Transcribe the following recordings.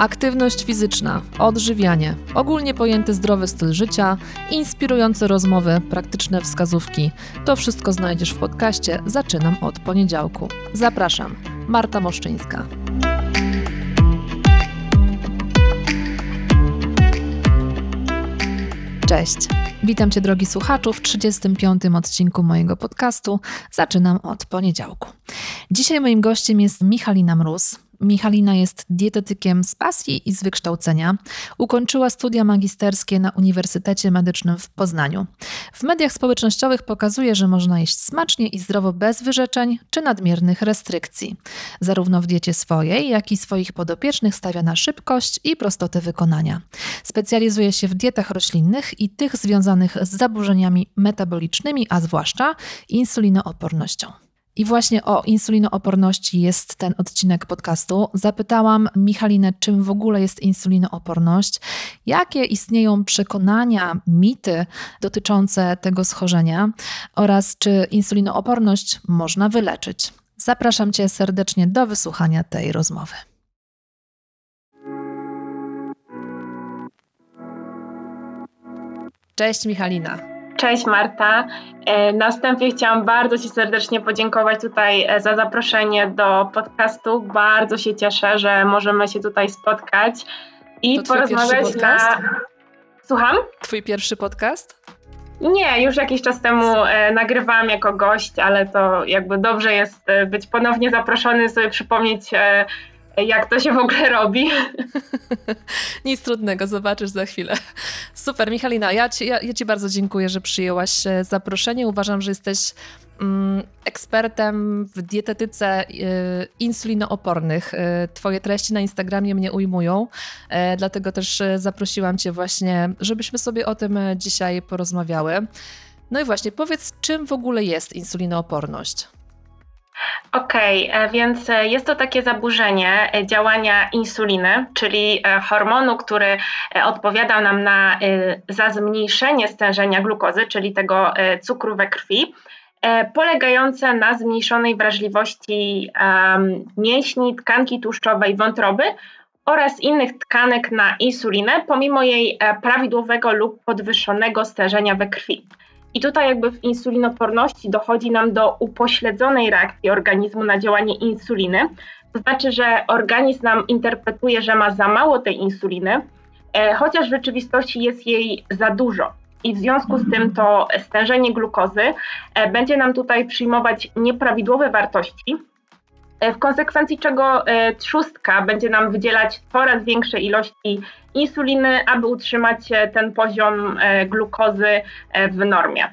Aktywność fizyczna, odżywianie, ogólnie pojęty zdrowy styl życia, inspirujące rozmowy, praktyczne wskazówki. To wszystko znajdziesz w podcaście Zaczynam od poniedziałku. Zapraszam, Marta Moszczyńska. Cześć. Witam Cię, drogi słuchaczu, w 35. odcinku mojego podcastu. Zaczynam od poniedziałku. Dzisiaj moim gościem jest Michalina Mróz. Michalina jest dietetykiem z pasji i z wykształcenia. Ukończyła studia magisterskie na Uniwersytecie Medycznym w Poznaniu. W mediach społecznościowych pokazuje, że można jeść smacznie i zdrowo bez wyrzeczeń czy nadmiernych restrykcji. Zarówno w diecie swojej, jak i swoich podopiecznych stawia na szybkość i prostotę wykonania. Specjalizuje się w dietach roślinnych i tych związanych z zaburzeniami metabolicznymi, a zwłaszcza insulinoopornością. I właśnie o insulinooporności jest ten odcinek podcastu. Zapytałam Michalinę, czym w ogóle jest insulinooporność, jakie istnieją przekonania, mity dotyczące tego schorzenia oraz czy insulinooporność można wyleczyć. Zapraszam Cię serdecznie do wysłuchania tej rozmowy. Cześć Michalina. Cześć Marta. E, na wstępie chciałam bardzo Ci serdecznie podziękować tutaj e, za zaproszenie do podcastu. Bardzo się cieszę, że możemy się tutaj spotkać i to porozmawiać na. Słucham? Twój pierwszy podcast? Nie, już jakiś czas temu e, nagrywałam jako gość, ale to jakby dobrze jest być ponownie zaproszony, sobie przypomnieć jak to się w ogóle robi. Nic trudnego, zobaczysz za chwilę. Super, Michalina, ja ci, ja, ja ci bardzo dziękuję, że przyjęłaś e, zaproszenie. Uważam, że jesteś mm, ekspertem w dietetyce y, insulinoopornych. Y, twoje treści na Instagramie mnie ujmują, dlatego też zaprosiłam cię właśnie, żebyśmy sobie o tym dzisiaj porozmawiały. No i właśnie, powiedz, czym w ogóle jest insulinooporność? Okej, okay, e, więc e, jest to takie zaburzenie e, działania insuliny, czyli hormonu, który odpowiada nam na, za zmniejszenie stężenia glukozy, czyli tego cukru we krwi, polegające na zmniejszonej wrażliwości mięśni, tkanki tłuszczowej, wątroby oraz innych tkanek na insulinę, pomimo jej prawidłowego lub podwyższonego stężenia we krwi. I tutaj jakby w insulinoporności dochodzi nam do upośledzonej reakcji organizmu na działanie insuliny. To znaczy, że organizm nam interpretuje, że ma za mało tej insuliny, e, chociaż w rzeczywistości jest jej za dużo. I w związku z tym to stężenie glukozy e, będzie nam tutaj przyjmować nieprawidłowe wartości, E, w konsekwencji czego e, trzustka będzie nam wydzielać coraz większe ilości insuliny, aby utrzymać e, ten poziom glukozy w normie.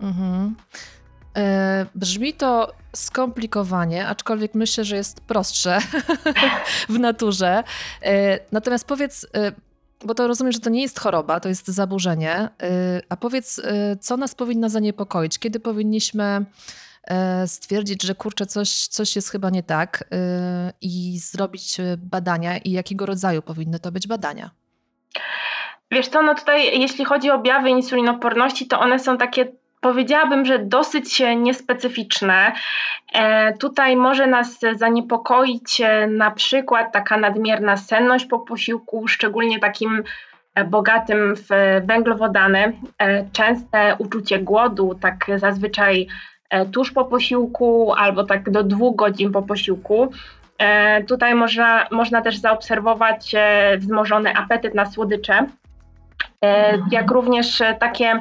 Mhm. Brzmi to skomplikowanie, aczkolwiek myślę, że jest prostsze w naturze. Natomiast powiedz, bo to rozumiem, że to nie jest choroba, to jest zaburzenie, a powiedz, co nas powinno zaniepokoić? Kiedy powinniśmy E, stwierdzić, że kurczę, coś, coś jest chyba nie tak e, i zrobić e, badania i jakiego rodzaju powinny to być badania? Wiesz co, no tutaj jeśli chodzi o objawy insulinoporności, to one są takie powiedziałabym, że dosyć niespecyficzne. tutaj może nas zaniepokoić na przykład taka nadmierna senność po posiłku, szczególnie takim bogatym w węglowodany, częste uczucie głodu, tak zazwyczaj E, tuż po posiłku albo tak do dwóch godzin po posiłku. E, tutaj można, można też zaobserwować e, wzmożony apetyt na słodycze, jak również takie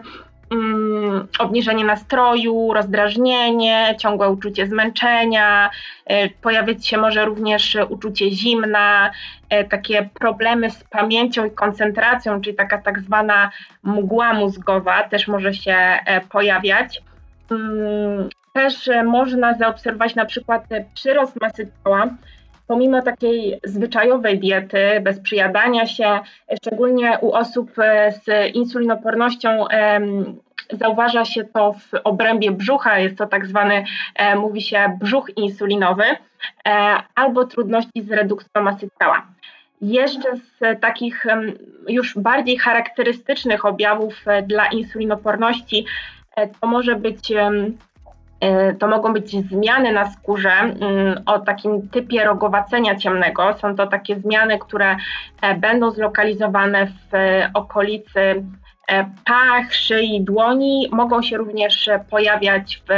mm, obniżenie nastroju, rozdrażnienie, ciągłe uczucie zmęczenia, pojawić się może również uczucie zimna, takie problemy z pamięcią i koncentracją, czyli taka tak zwana mgła mózgowa też może się pojawiać. Mm, też można zaobserwować na przykład przyrost masy ciała, pomimo takiej zwyczajowej diety, bez przyjadania się, szczególnie u osób e, z insulinopornością zauważa się to w obrębie brzucha, jest to tak zwany, e, mówi się brzuch insulinowy, e, albo trudności z redukcją masy ciała. Jeszcze z takich już bardziej charakterystycznych objawów dla insulinoporności to może być to mogą być zmiany na skórze mm, o takim typie rogowacenia ciemnego. Są to takie zmiany, które będą zlokalizowane w okolicy pach, szyi, dłoni. Mogą się również pojawiać w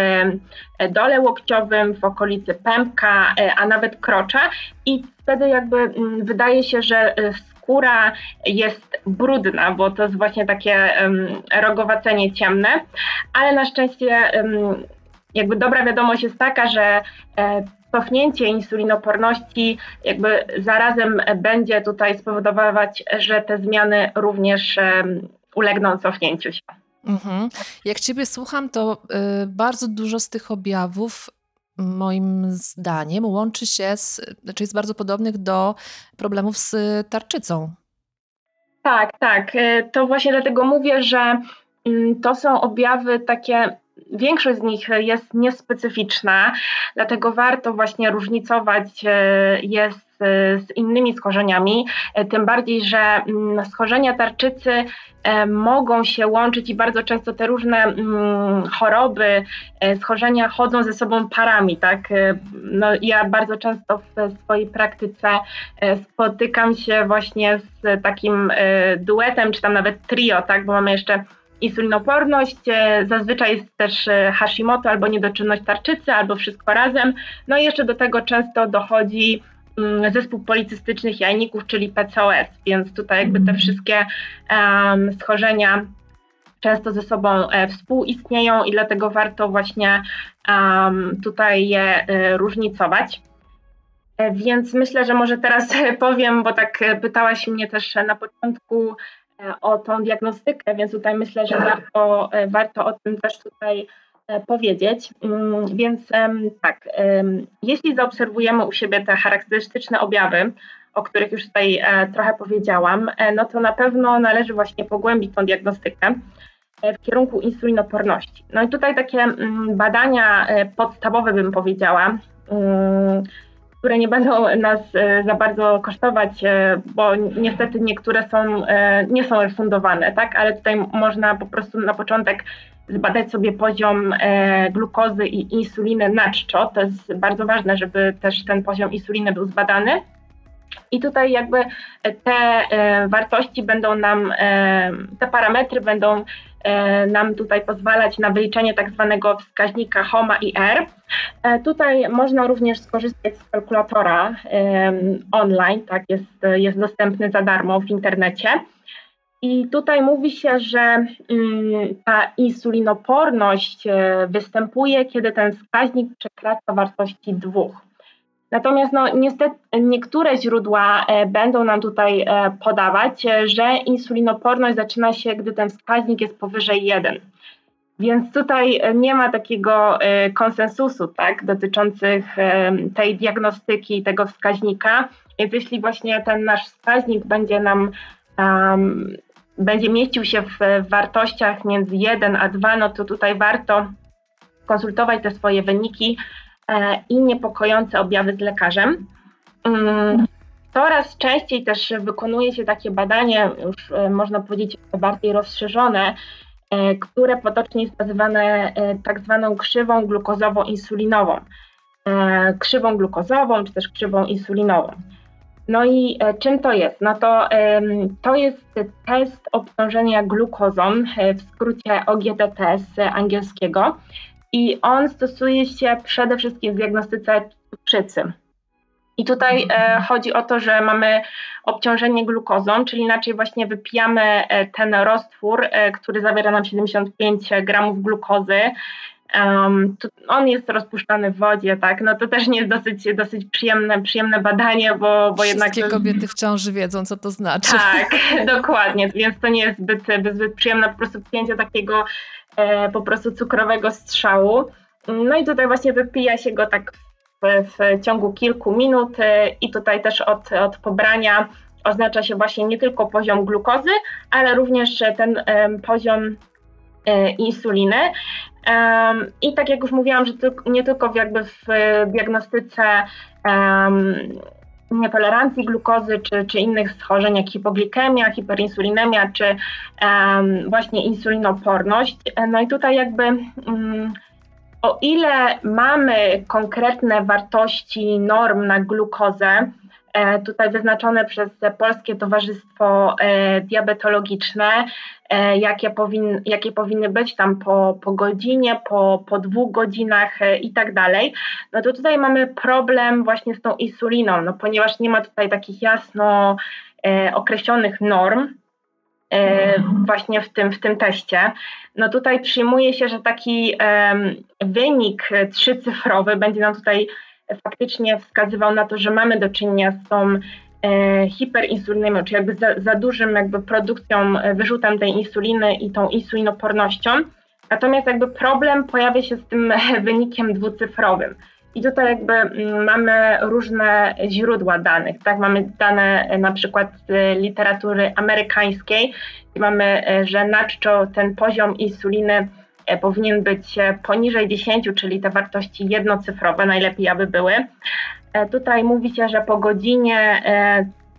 dole łokciowym, w okolicy pępka, a nawet krocza i wtedy jakby mm, wydaje się, że skóra jest brudna, bo to jest właśnie takie rogowacenie ciemne, ale na szczęście jakby dobra wiadomość jest taka, że e, cofnięcie insulinoporności jakby zarazem będzie tutaj spowodować, że te zmiany również ulegną cofnięciu się. Mhm. Jak Ciebie słucham, to y, bardzo dużo z tych objawów moim zdaniem łączy się, z, znaczy jest bardzo podobnych do problemów z tarczycą. Tak, tak. E, to właśnie dlatego mówię, że mm, to są objawy takie, większość z nich jest niespecyficzna, dlatego warto właśnie różnicować e, je z, z innymi schorzeniami, e, tym bardziej, że mm, schorzenia tarczycy E, mogą się łączyć i bardzo często te różne mm, choroby, e, schorzenia chodzą ze sobą parami, tak? E, no, ja bardzo często w swojej praktyce spotykam się właśnie z takim duetem, czy tam nawet trio, tak? Bo mamy jeszcze insulinoporność, zazwyczaj jest też Hashimoto albo niedoczynność tarczycy, albo wszystko razem. No i jeszcze do tego często dochodzi Mm, zespół policystycznych jajników, czyli PCOS, więc tutaj jakby te mhm. wszystkie um, schorzenia często ze sobą e, współistnieją i dlatego warto właśnie um, tutaj je e, różnicować. E, więc myślę, że może teraz powiem, bo tak pytałaś mnie też na początku o tą diagnostykę, więc tutaj myślę, że warto, warto o tym też tutaj E, powiedzieć. Mm, więc tak, jeśli zaobserwujemy u siebie te charakterystyczne objawy, o których już tutaj e, trochę powiedziałam, e, no to na pewno należy właśnie pogłębić tą diagnostykę w kierunku insulinoporności. No i tutaj takie mm, badania podstawowe bym powiedziała, mm, które nie będą nas za bardzo kosztować, bo niestety niektóre są, nie są refundowane, tak? Ale tutaj można po prostu na początek zbadać sobie poziom e, glukozy i insuliny na czczo. To jest bardzo ważne, żeby też ten poziom insuliny był zbadany. I tutaj jakby te e, wartości będą nam, e, te parametry będą nam tutaj pozwalać na wyliczenie tak zwanego wskaźnika HOMA i R. Tutaj można również skorzystać z kalkulatora online, tak, jest, jest dostępny za darmo w internecie. I tutaj mówi się, że mm, ta insulinoporność e, występuje, kiedy ten wskaźnik przekracza wartości dwóch. Natomiast no, niestety niektóre źródła e, będą nam tutaj e, podawać, że insulinoporność zaczyna się, gdy ten wskaźnik jest powyżej 1. Więc tutaj nie ma takiego konsensusu tak, dotyczących tej diagnostyki, tego wskaźnika. Więc jeśli właśnie ten nasz wskaźnik będzie nam um, będzie mieścił się w wartościach między 1 a 2, no to tutaj warto konsultować te swoje wyniki e, i niepokojące objawy z lekarzem. Mm, coraz częściej też wykonuje się takie badanie, już e, można powiedzieć bardziej rozszerzone, e, które potocznie jest nazywane tak zwaną krzywą glukozowo-insulinową. Krzywą glukozową czy też krzywą insulinową. No i e, czym to jest? No to to jest test obciążenia glukozą, e, w skrócie OGTT z angielskiego. I on stosuje się przede wszystkim w diagnostyce cukrzycy. I tutaj e, chodzi o to, że mamy obciążenie glukozą, czyli inaczej właśnie wypijamy ten roztwór, który zawiera nam 75 gramów glukozy Um, on jest rozpuszczany w wodzie, tak? No to też nie jest dosyć, dosyć przyjemne, przyjemne badanie, bo, bo jednak. Wszystkie kobiety w ciąży wiedzą, co to znaczy. Tak, dokładnie, więc to nie jest zbyt, zbyt przyjemne po prostu pięcie takiego e, po prostu cukrowego strzału. No i tutaj właśnie wypija się go tak w, w ciągu kilku minut e, i tutaj też od, od pobrania oznacza się właśnie nie tylko poziom glukozy, ale również ten e, poziom e, insuliny. I tak jak już mówiłam, że nie tylko jakby w diagnostyce nietolerancji glukozy czy, czy innych schorzeń jak hipoglikemia, hiperinsulinemia czy um, właśnie insulinoporność. No i tutaj jakby um, o ile mamy konkretne wartości norm na glukozę, tutaj wyznaczone przez Polskie Towarzystwo e, Diabetologiczne, e, jakie, powin, jakie powinny być tam po, po godzinie, po, po dwóch godzinach i tak dalej, no to tutaj mamy problem właśnie z tą insuliną, no ponieważ nie ma tutaj takich jasno określonych norm, właśnie w tym, w tym teście. No tutaj przyjmuje się, że taki wynik trzycyfrowy będzie nam tutaj faktycznie wskazywał na to, że mamy do czynienia z tą e, hiperinsulinemią, czy jakby za, za, dużym jakby produkcją, e, wyrzutem tej insuliny i tą insulinopornością. Natomiast jakby problem pojawia się z tym wynikiem dwucyfrowym. I tutaj jakby mm, mamy różne źródła danych, tak? Mamy dane e, na przykład z literatury amerykańskiej, mamy, że na czczo ten poziom insuliny E, powinien być e, poniżej 10, czyli te wartości jednocyfrowe, najlepiej aby były. E, tutaj mówi się, że po godzinie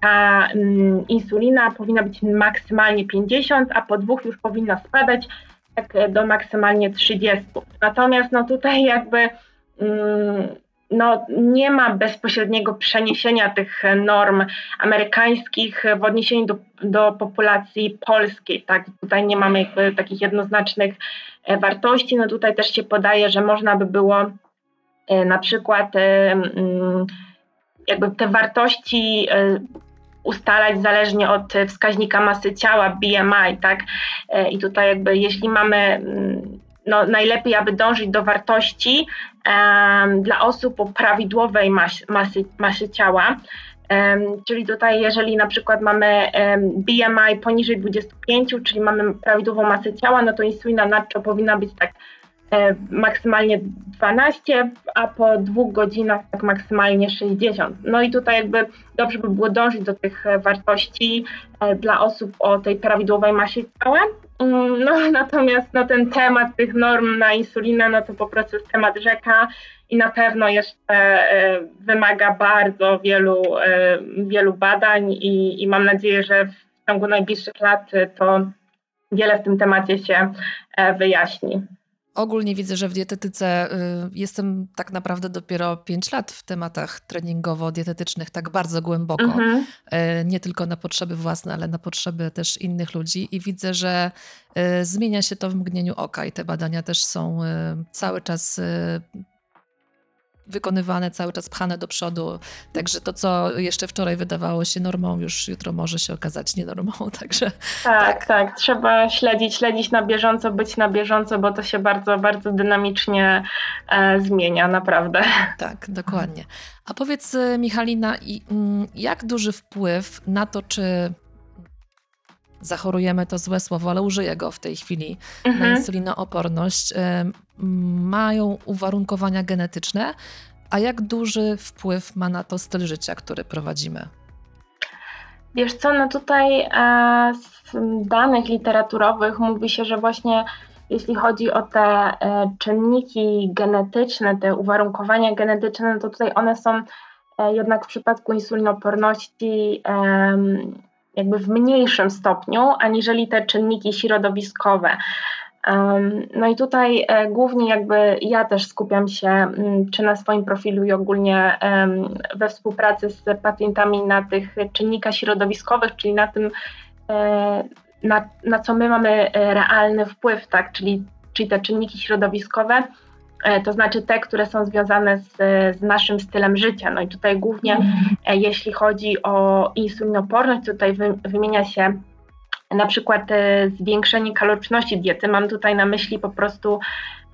ta mm, insulina powinna być maksymalnie 50, a po dwóch już powinna spadać tak do maksymalnie 30. Natomiast no tutaj jakby mm, no, nie ma bezpośredniego przeniesienia tych norm amerykańskich w odniesieniu do, do populacji polskiej. Tak? Tutaj nie mamy jakby takich jednoznacznych e, wartości. No tutaj też się podaje, że można by było e, na przykład e, mm, jakby te wartości ustalać zależnie od wskaźnika masy ciała, BMI, tak? I tutaj jakby jeśli mamy mm, no, najlepiej, aby dążyć do wartości dla osób o prawidłowej mas, masy, ciała. Czyli tutaj, jeżeli na przykład mamy BMI poniżej 25, czyli mamy prawidłową masę ciała, no to insulina nadczo powinna być tak e, maksymalnie 12, a po dwóch godzinach tak maksymalnie 60. No i tutaj jakby dobrze by było dążyć do tych wartości e, dla osób o tej prawidłowej masie ciała. Mm, no natomiast no, ten temat tych norm na insulinę, no to po prostu jest temat rzeka i na pewno jeszcze e, wymaga bardzo wielu, e, wielu badań i, i mam nadzieję, że w ciągu najbliższych lat to wiele w tym temacie się e, wyjaśni. Ogólnie widzę, że w dietetyce y, jestem tak naprawdę dopiero 5 lat w tematach treningowo-dietetycznych, tak bardzo głęboko. Mhm. Y, nie tylko na potrzeby własne, ale na potrzeby też innych ludzi. I widzę, że y, zmienia się to w mgnieniu oka i te badania też są cały czas wykonywane, cały czas pchane do przodu. Także to, co jeszcze wczoraj wydawało się normą, już jutro może się okazać nienormą. Także, tak, tak, tak. Trzeba śledzić, śledzić na bieżąco, być na bieżąco, bo to się bardzo, bardzo dynamicznie e, zmienia, naprawdę. Tak, dokładnie. A powiedz, e, Michalina, mm, jak duży wpływ na to, czy zachorujemy, to złe słowo, ale użyję go w tej chwili, mhm. na insulinooporność, mają uwarunkowania genetyczne, a jak duży wpływ ma na to styl życia, który prowadzimy? Wiesz co, no tutaj e, z danych literaturowych mówi się, że właśnie jeśli chodzi o te e, czynniki genetyczne, te uwarunkowania genetyczne, no to tutaj one są e, jednak w przypadku insulinoporności jakby w mniejszym stopniu, aniżeli te czynniki środowiskowe. No i tutaj e, głównie jakby ja też skupiam się mm, czy na swoim profilu i ogólnie we współpracy z pacjentami na tych czynnikach środowiskowych, czyli na tym, e, na, na co my mamy e, realny wpływ, tak, czyli, czyli te czynniki środowiskowe, to znaczy te, które są związane z, z naszym stylem życia. No i tutaj głównie mm. jeśli chodzi o insulinoporność, tutaj wy, wymienia się na przykład e, zwiększenie kaloryczności diety. Mam tutaj na myśli po prostu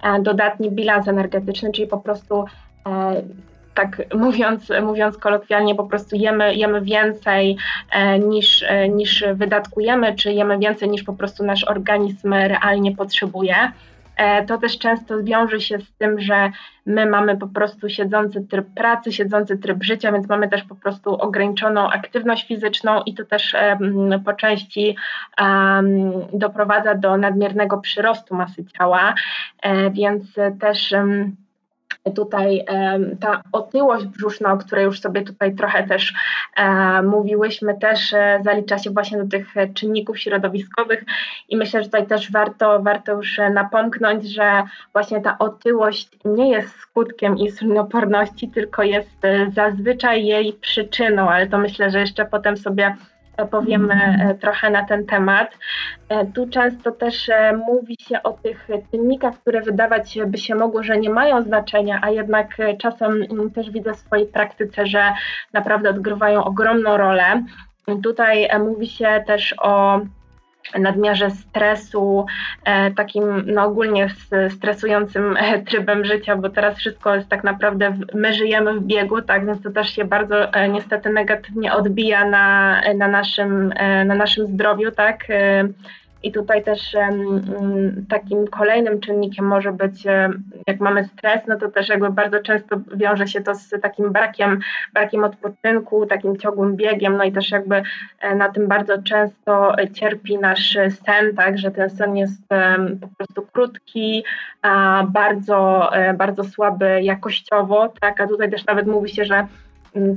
e, dodatni bilans energetyczny, czyli po prostu e, tak mówiąc, mówiąc kolokwialnie, po prostu jemy, jemy więcej niż, niż wydatkujemy, czy jemy więcej niż po prostu nasz organizm realnie potrzebuje. E, to też często wiąże się z tym, że my mamy po prostu siedzący tryb pracy, siedzący tryb życia, więc mamy też po prostu ograniczoną aktywność fizyczną i to też po części doprowadza do nadmiernego przyrostu masy ciała, e, więc też tutaj ta otyłość brzuszna, o której już sobie tutaj trochę też e, mówiłyśmy, też e, zalicza się właśnie do tych czynników środowiskowych. I myślę, że tutaj też warto, warto już napomknąć, że właśnie ta otyłość nie jest skutkiem insulinoporności, tylko jest e, zazwyczaj jej przyczyną, ale to myślę, że jeszcze potem sobie powiemy e, trochę na ten temat. E, tu często też e, mówi się o tych czynnikach, które wydawać by się mogło, że nie mają znaczenia, a jednak czasem mm, też widzę w swojej praktyce, że naprawdę odgrywają ogromną rolę. Tutaj mówi się też o nadmiarze stresu, e, takim no ogólnie stresującym e, trybem życia, bo teraz wszystko jest tak naprawdę, my żyjemy w biegu, tak, więc to też się bardzo e, niestety negatywnie odbija na, na, naszym, na naszym zdrowiu, tak. I tutaj też takim kolejnym czynnikiem może być, jak mamy stres, no to też jakby bardzo często wiąże się to z takim brakiem, brakiem odpoczynku, takim ciągłym biegiem, no i też jakby e, na tym bardzo często cierpi nasz sen, tak, że ten sen jest po prostu krótki, bardzo, e, bardzo słaby jakościowo, tak, a tutaj też nawet mówi się, że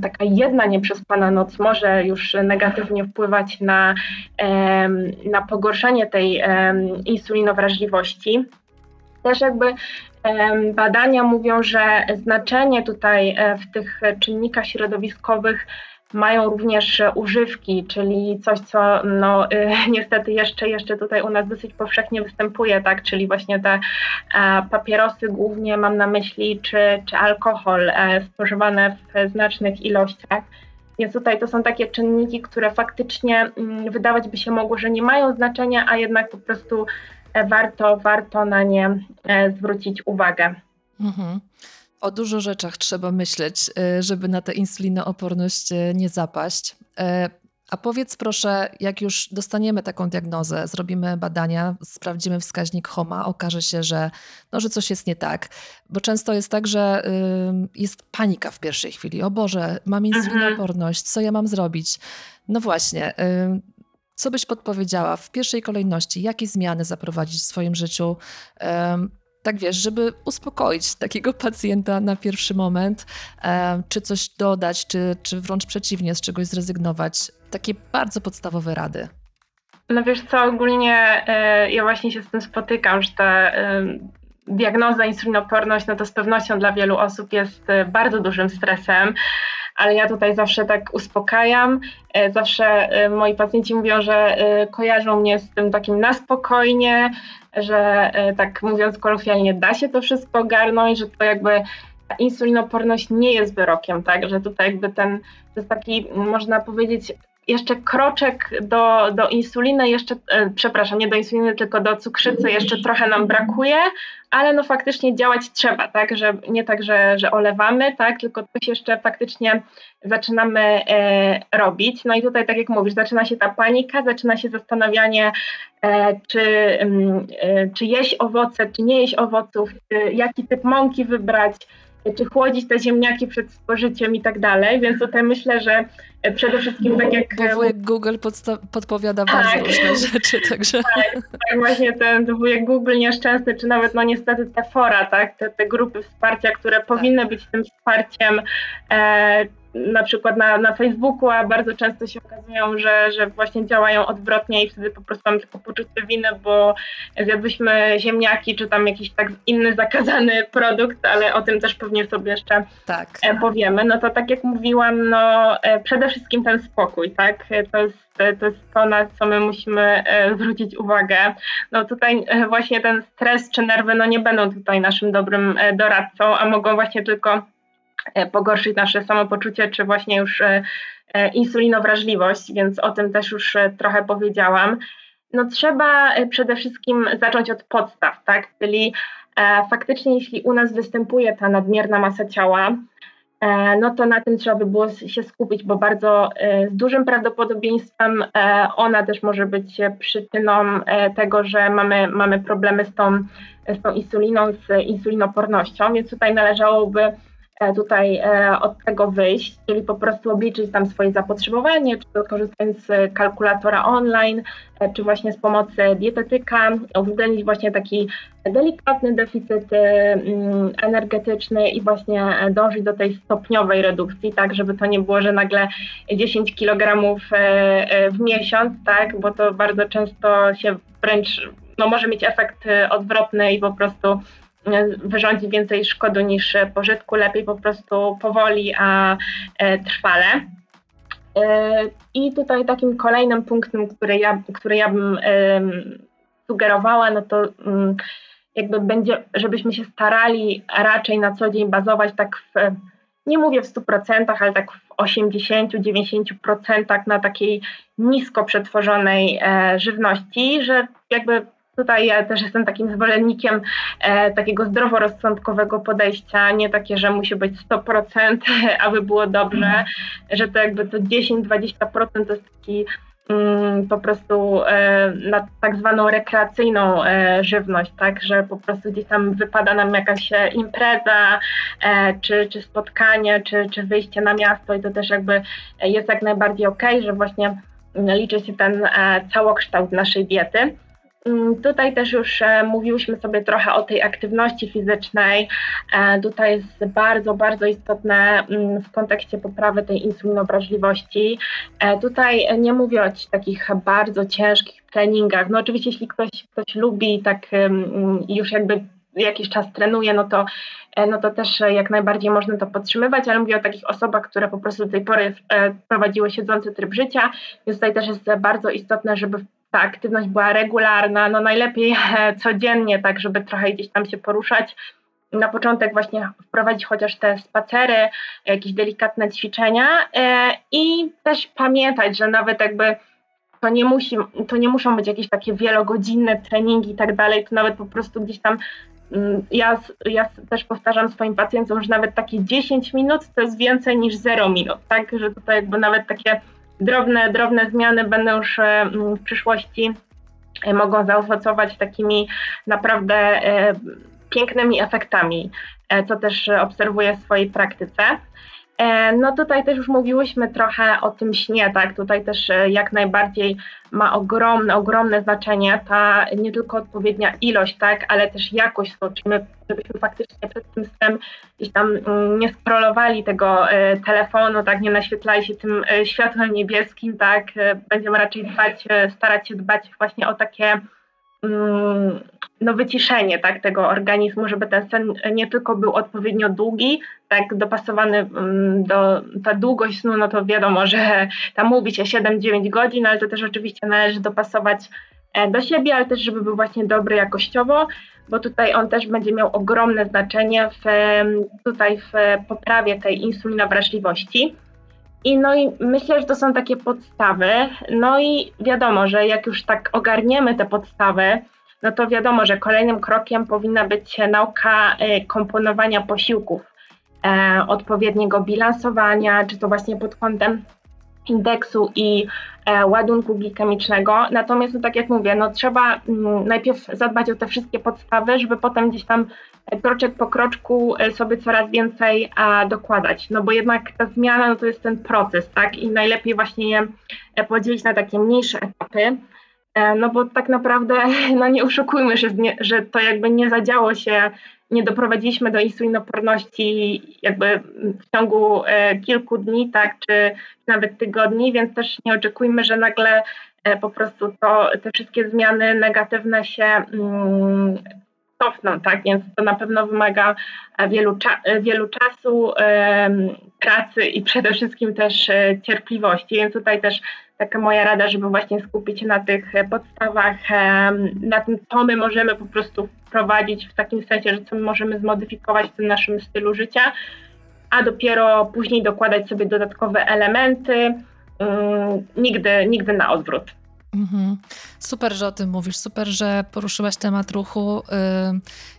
taka jedna nieprzespana noc może już negatywnie wpływać na, na pogorszenie tej insulinowrażliwości. Też jakby badania mówią, że znaczenie tutaj e, w tych czynnikach środowiskowych mają również używki, czyli coś, co no, y, niestety jeszcze, jeszcze tutaj u nas dosyć powszechnie występuje, tak, czyli właśnie te e, papierosy głównie mam na myśli, czy, czy alkohol e, spożywane w znacznych ilościach. Więc tutaj to są takie czynniki, które faktycznie mm, wydawać by się mogło, że nie mają znaczenia, a jednak po prostu e, warto, warto na nie zwrócić uwagę. Mhm o dużo rzeczach trzeba myśleć, y, żeby na tę insulinooporność y, nie zapaść. Y, a powiedz proszę, jak już dostaniemy taką diagnozę, zrobimy badania, sprawdzimy wskaźnik HOMA, okaże się, że, no, że coś jest nie tak. Bo często jest tak, że jest panika w pierwszej chwili. O Boże, mam mhm. insulinooporność, co ja mam zrobić? No właśnie, co byś podpowiedziała w pierwszej kolejności? Jakie zmiany zaprowadzić w swoim życiu? Tak wiesz, żeby uspokoić takiego pacjenta na pierwszy moment, e, czy coś dodać, czy, czy wręcz przeciwnie, z czegoś zrezygnować. Takie bardzo podstawowe rady. No wiesz co, ogólnie e, ja właśnie się z tym spotykam, że ta e, diagnoza insulinoporność, no to z pewnością dla wielu osób jest e, bardzo dużym stresem ale ja tutaj zawsze tak uspokajam. E, zawsze e, moi pacjenci mówią, że kojarzą mnie z tym takim na spokojnie, że tak mówiąc kolokwialnie da się to wszystko ogarnąć, że to jakby insulinoporność nie jest wyrokiem, tak, że tutaj jakby ten, to jest taki, można powiedzieć, jeszcze kroczek do, do insuliny, jeszcze, e, przepraszam, nie do insuliny, tylko do cukrzycy jeszcze trochę nam brakuje, ale no faktycznie działać trzeba, tak, że nie tak, że, że olewamy, tak, tylko coś jeszcze faktycznie zaczynamy e, robić. No i tutaj, tak jak mówisz, zaczyna się ta panika, zaczyna się zastanawianie, e, czy, mm, e, czy jeść owoce, czy nie jeść owoców, czy jaki typ mąki wybrać, czy chłodzić te ziemniaki przed spożyciem i tak dalej, więc tutaj myślę, że przede wszystkim tak jak... Bo wujek Google podpowiada tak, bardzo różne rzeczy, także... Tak, tak, właśnie ten wujek Google nieszczęsny, czy nawet no niestety te fora, tak, te, te grupy wsparcia, które tak. powinny być tym wsparciem, e, na przykład na, na Facebooku, a bardzo często się okazują, że, że właśnie działają odwrotnie i wtedy po prostu mamy tylko poczucie winy, bo zjadłyśmy ziemniaki czy tam jakiś tak inny zakazany produkt, ale o tym też pewnie sobie jeszcze tak. E, powiemy. No to tak jak mówiłam, no e, przede wszystkim ten spokój, tak? To jest to jest to, na co my musimy e, zwrócić uwagę. No tutaj właśnie ten stres czy nerwy no nie będą tutaj naszym dobrym doradcą, a mogą właśnie tylko E, pogorszyć nasze samopoczucie, czy właśnie już e, e, insulinowrażliwość, więc o tym też już trochę powiedziałam. No trzeba przede wszystkim zacząć od podstaw, tak? Czyli faktycznie jeśli u nas występuje ta nadmierna masa ciała, no to na tym trzeba by było się skupić, bo bardzo z dużym prawdopodobieństwem ona też może być przyczyną tego, że mamy, mamy problemy z tą, z tą insuliną, z insulinopornością, więc tutaj należałoby e, tutaj e, od tego wyjść, czyli po prostu obliczyć tam swoje zapotrzebowanie, czy to korzystając z kalkulatora online, czy właśnie z pomocy dietetyka, uwzględnić właśnie taki delikatny deficyt mm, energetyczny i właśnie dążyć do tej stopniowej redukcji, tak, żeby to nie było, że nagle 10 kg w miesiąc, tak, bo to bardzo często się wręcz no, może mieć efekt odwrotny i po prostu wyrządzi więcej szkody niż pożytku, lepiej po prostu powoli, a e, trwale. E, I tutaj takim kolejnym punktem, który ja, który ja bym sugerowała, no to mm, jakby będzie, żebyśmy się starali raczej na co dzień bazować tak w, nie mówię w 100%, ale tak w 80-90% na takiej nisko przetworzonej e, żywności, że jakby Tutaj ja też jestem takim zwolennikiem e, takiego zdroworozsądkowego podejścia, nie takie, że musi być 100%, aby było dobrze, że to jakby to 10-20% to jest taki mm, po prostu e, na tak zwaną rekreacyjną e, żywność, tak, że po prostu gdzieś tam wypada nam jakaś e, impreza, e, czy, czy spotkanie, czy, czy wyjście na miasto i to też jakby jest jak najbardziej okej, okay, że właśnie liczy się ten e, całokształt naszej diety. Mm, tutaj też już e, mówiłyśmy sobie trochę o tej aktywności fizycznej. E, tutaj jest bardzo, bardzo istotne mm, w kontekście poprawy tej insulinowrażliwości. E, tutaj nie mówię o takich bardzo ciężkich treningach. No oczywiście, jeśli ktoś, ktoś lubi tak już jakby jakiś czas trenuje, no to, no to też jak najbardziej można to podtrzymywać, ale mówię o takich osobach, które po prostu do tej pory prowadziły siedzący tryb życia. Więc tutaj też jest bardzo istotne, żeby ta aktywność była regularna, no najlepiej e, codziennie, tak żeby trochę gdzieś tam się poruszać. Na początek właśnie wprowadzić chociaż te spacery, jakieś delikatne ćwiczenia e, i też pamiętać, że nawet jakby to nie, musi, to nie muszą być jakieś takie wielogodzinne treningi i tak dalej, to nawet po prostu gdzieś tam mm, ja, ja też powtarzam swoim pacjentom, że nawet takie 10 minut to jest więcej niż 0 minut, tak, że tutaj jakby nawet takie drobne, drobne zmiany będą już e, w przyszłości e, mogą zaowocować takimi naprawdę e, pięknymi efektami, co też obserwuję w swojej praktyce. E, no tutaj też już mówiłyśmy trochę o tym śnie, tak? Tutaj też e, jak najbardziej ma ogromne, ogromne znaczenie ta nie tylko odpowiednia ilość, tak, ale też jakość snu, czyli my, żebyśmy faktycznie przed tym snem gdzieś tam mm, nie scrollowali tego e, telefonu, tak, nie naświetlali się tym światłem niebieskim, tak, będziemy raczej dbać, starać się dbać właśnie o takie no, wyciszenie tak, tego organizmu, żeby ten sen nie tylko był odpowiednio długi, tak dopasowany mm, do, ta długość snu, no to wiadomo, że tam mówi się 7-9 godzin, ale to też oczywiście należy dopasować e, do siebie, ale też żeby był właśnie dobry jakościowo, bo tutaj on też będzie miał ogromne znaczenie w, tutaj w poprawie tej insulinowrażliwości. I no i myślę, że to są takie podstawy. No i wiadomo, że jak już tak ogarniemy te podstawy, no to wiadomo, że kolejnym krokiem powinna być nauka e, komponowania posiłków, e, odpowiedniego bilansowania, czy to właśnie pod kątem indeksu i e, ładunku glikemicznego. Natomiast, no, tak jak mówię, no, trzeba m, mm, najpierw zadbać o te wszystkie podstawy, żeby potem gdzieś tam kroczek po kroczku e, sobie coraz więcej dokładać. No bo jednak ta zmiana no, to jest ten proces, tak? I najlepiej właśnie je e, podzielić na takie mniejsze etapy. E, no bo tak naprawdę, no nie oszukujmy, że, że to jakby nie zadziało się, nie doprowadziliśmy do insulinoporności jakby w ciągu kilku dni, tak, czy nawet tygodni, więc też nie oczekujmy, że nagle po prostu to, te wszystkie zmiany negatywne się mm, cofną, tak? Więc to na pewno wymaga e, wielu, cza e, wielu czasu, pracy i przede wszystkim też e, cierpliwości. Więc tutaj też taka moja rada, żeby właśnie skupić się na tych podstawach, na tym, co my możemy po prostu wprowadzić w takim sensie, że co my możemy zmodyfikować w tym naszym stylu życia, a dopiero później dokładać sobie dodatkowe elementy. Nigdy, nigdy na odwrót. Mhm. Super, że o tym mówisz. Super, że poruszyłaś temat ruchu.